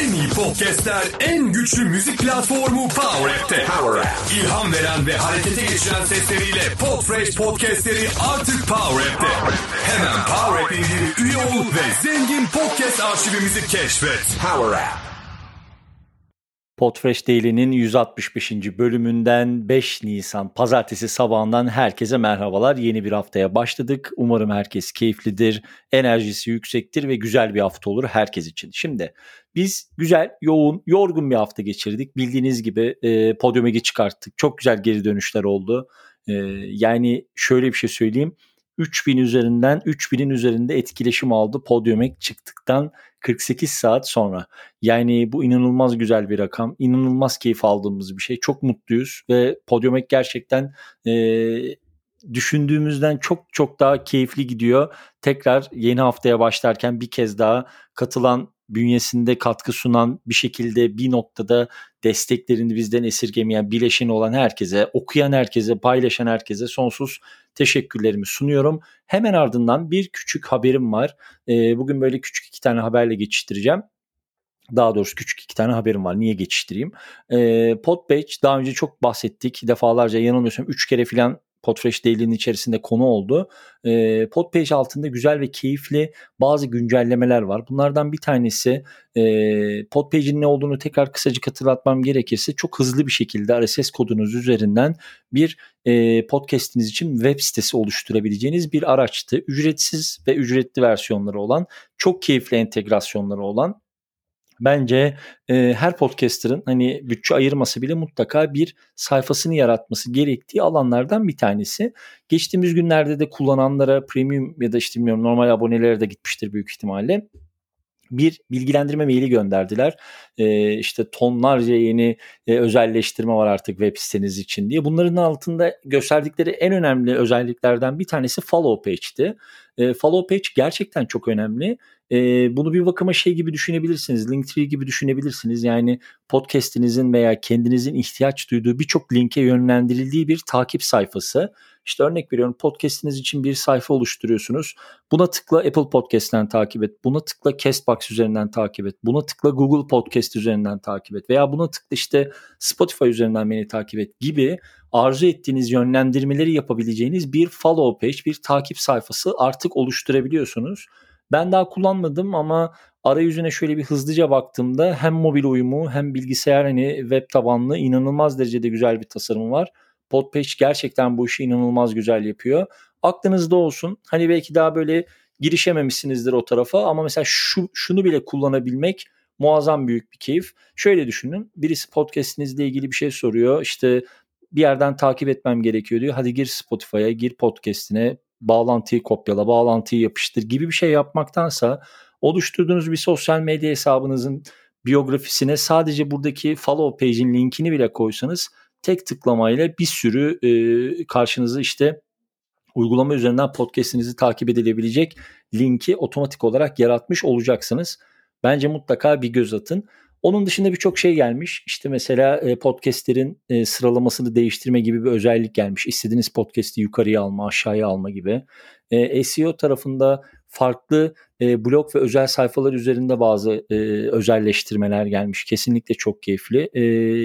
En iyi podcastler, en güçlü müzik platformu Power App'te. Power App. İlham veren ve harekete geçiren sesleriyle Podfresh podcastleri artık Power App'te. Hemen Power App üye ol ve zengin podcast arşivimizi keşfet. Power App. Podfresh Daily'nin 165. bölümünden 5 Nisan pazartesi sabahından herkese merhabalar. Yeni bir haftaya başladık. Umarım herkes keyiflidir, enerjisi yüksektir ve güzel bir hafta olur herkes için. Şimdi biz güzel, yoğun, yorgun bir hafta geçirdik. Bildiğiniz gibi e, podyuma çıkarttık. Çok güzel geri dönüşler oldu. E, yani şöyle bir şey söyleyeyim. 3000 üzerinden 3000'in üzerinde etkileşim aldı Podium'e çıktıktan 48 saat sonra. Yani bu inanılmaz güzel bir rakam. İnanılmaz keyif aldığımız bir şey. Çok mutluyuz ve Podium'e gerçekten e, düşündüğümüzden çok çok daha keyifli gidiyor. Tekrar yeni haftaya başlarken bir kez daha katılan bünyesinde katkı sunan bir şekilde bir noktada desteklerini bizden esirgemeyen, bileşeni olan herkese, okuyan herkese, paylaşan herkese sonsuz teşekkürlerimi sunuyorum. Hemen ardından bir küçük haberim var. E, bugün böyle küçük iki tane haberle geçiştireceğim. Daha doğrusu küçük iki tane haberim var. Niye geçiştireyim? E, Podpage daha önce çok bahsettik. Defalarca yanılmıyorsam 3 kere falan Podfresh Daily'nin içerisinde konu oldu. E, Podpage altında güzel ve keyifli bazı güncellemeler var. Bunlardan bir tanesi e, Podpage'in ne olduğunu tekrar kısacık hatırlatmam gerekirse çok hızlı bir şekilde RSS kodunuz üzerinden bir e, podcastiniz için web sitesi oluşturabileceğiniz bir araçtı. Ücretsiz ve ücretli versiyonları olan, çok keyifli entegrasyonları olan bence e, her podcaster'ın hani bütçe ayırması bile mutlaka bir sayfasını yaratması gerektiği alanlardan bir tanesi. Geçtiğimiz günlerde de kullananlara premium ya da işte bilmiyorum normal abonelere de gitmiştir büyük ihtimalle bir bilgilendirme maili gönderdiler. E, işte tonlarca yeni e, özelleştirme var artık web siteniz için diye. Bunların altında gösterdikleri en önemli özelliklerden bir tanesi follow page'ti. E, follow page gerçekten çok önemli. E, bunu bir bakıma şey gibi düşünebilirsiniz. Linktree gibi düşünebilirsiniz. Yani podcast'inizin veya kendinizin ihtiyaç duyduğu birçok linke yönlendirildiği bir takip sayfası. İşte örnek veriyorum podcast'iniz için bir sayfa oluşturuyorsunuz. Buna tıkla Apple Podcast'ten takip et. Buna tıkla Castbox üzerinden takip et. Buna tıkla Google Podcast üzerinden takip et. Veya buna tıkla işte Spotify üzerinden beni takip et gibi arzu ettiğiniz yönlendirmeleri yapabileceğiniz bir follow page, bir takip sayfası artık oluşturabiliyorsunuz. Ben daha kullanmadım ama arayüzüne şöyle bir hızlıca baktığımda hem mobil uyumu hem bilgisayar hani web tabanlı inanılmaz derecede güzel bir tasarım var. Podpage gerçekten bu işi inanılmaz güzel yapıyor. Aklınızda olsun. Hani belki daha böyle girişememişsinizdir o tarafa ama mesela şu şunu bile kullanabilmek muazzam büyük bir keyif. Şöyle düşünün. Birisi podcast'inizle ilgili bir şey soruyor. İşte bir yerden takip etmem gerekiyor diyor. Hadi gir Spotify'a, gir podcast'ine, bağlantıyı kopyala, bağlantıyı yapıştır gibi bir şey yapmaktansa oluşturduğunuz bir sosyal medya hesabınızın biyografisine sadece buradaki follow page'in linkini bile koysanız tek tıklamayla bir sürü e, karşınıza işte uygulama üzerinden podcast'inizi takip edilebilecek linki otomatik olarak yaratmış olacaksınız. Bence mutlaka bir göz atın. Onun dışında birçok şey gelmiş. İşte mesela e, podcastlerin e, sıralamasını değiştirme gibi bir özellik gelmiş. İstediğiniz podcast'i yukarıya alma, aşağıya alma gibi. E, SEO tarafında farklı e, blog ve özel sayfalar üzerinde bazı e, özelleştirmeler gelmiş. Kesinlikle çok keyifli. E,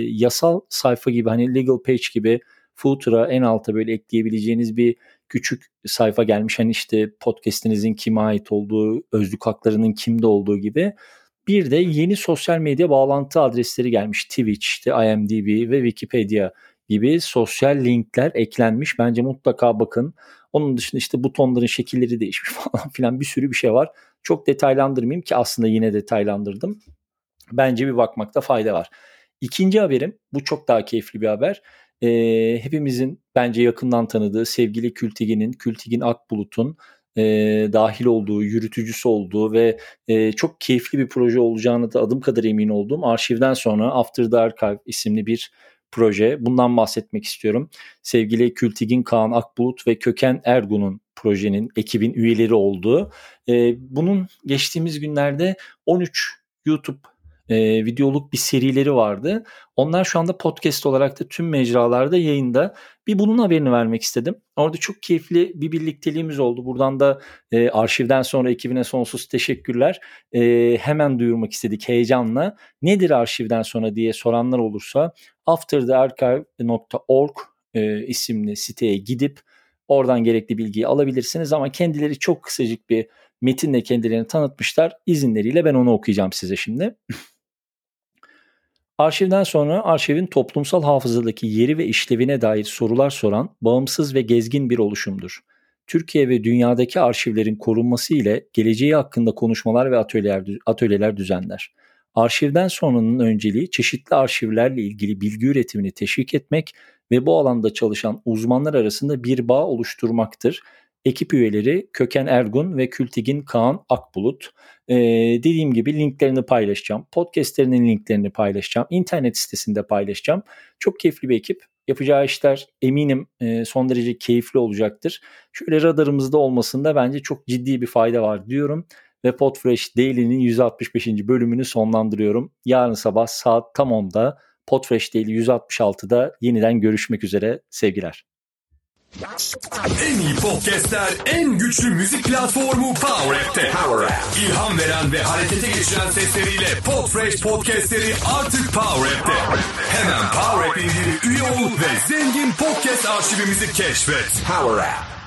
yasal sayfa gibi hani legal page gibi footer'a en alta böyle ekleyebileceğiniz bir küçük sayfa gelmiş. Hani işte podcast'inizin kime ait olduğu, özlük haklarının kimde olduğu gibi. Bir de yeni sosyal medya bağlantı adresleri gelmiş. Twitch, işte IMDb ve Wikipedia gibi sosyal linkler eklenmiş. Bence mutlaka bakın. Onun dışında işte butonların şekilleri değişmiş falan filan bir sürü bir şey var. Çok detaylandırmayayım ki aslında yine detaylandırdım. Bence bir bakmakta fayda var. İkinci haberim bu çok daha keyifli bir haber. Ee, hepimizin bence yakından tanıdığı sevgili Kültigin'in, Kültigin Akbulut'un e, dahil olduğu, yürütücüsü olduğu ve e, çok keyifli bir proje olacağını da adım kadar emin olduğum arşivden sonra After the Archive isimli bir proje. Bundan bahsetmek istiyorum. Sevgili Kültigin Kaan Akbulut ve Köken Ergun'un projenin, ekibin üyeleri olduğu. E, bunun geçtiğimiz günlerde 13 YouTube e, videoluk bir serileri vardı. Onlar şu anda podcast olarak da tüm mecralarda yayında. Bir bunun haberini vermek istedim. Orada çok keyifli bir birlikteliğimiz oldu. Buradan da e, arşivden sonra ekibine sonsuz teşekkürler. E, hemen duyurmak istedik heyecanla. Nedir arşivden sonra diye soranlar olursa afterthearchive.org e, isimli siteye gidip oradan gerekli bilgiyi alabilirsiniz ama kendileri çok kısacık bir metinle kendilerini tanıtmışlar. İzinleriyle ben onu okuyacağım size şimdi. Arşivden sonra arşivin toplumsal hafızadaki yeri ve işlevine dair sorular soran bağımsız ve gezgin bir oluşumdur. Türkiye ve dünyadaki arşivlerin korunması ile geleceği hakkında konuşmalar ve atölyeler, atölyeler düzenler. Arşivden sonranın önceliği çeşitli arşivlerle ilgili bilgi üretimini teşvik etmek ve bu alanda çalışan uzmanlar arasında bir bağ oluşturmaktır. Ekip üyeleri Köken Ergun ve Kültigin Kaan Akbulut. Ee, dediğim gibi linklerini paylaşacağım. Podcastlerinin linklerini paylaşacağım. İnternet sitesinde paylaşacağım. Çok keyifli bir ekip. Yapacağı işler eminim son derece keyifli olacaktır. Şöyle radarımızda olmasında bence çok ciddi bir fayda var diyorum. Ve Podfresh Daily'nin 165. bölümünü sonlandırıyorum. Yarın sabah saat tam 10'da Podfresh Daily 166'da yeniden görüşmek üzere. Sevgiler. En iyi podcastler, en güçlü müzik platformu Power App'te. Power App. İlham veren ve harekete geçiren sesleriyle Podfresh podcastleri artık Power App'te. Hemen Power App indirip üye ol ve zengin podcast arşivimizi keşfet. Power App.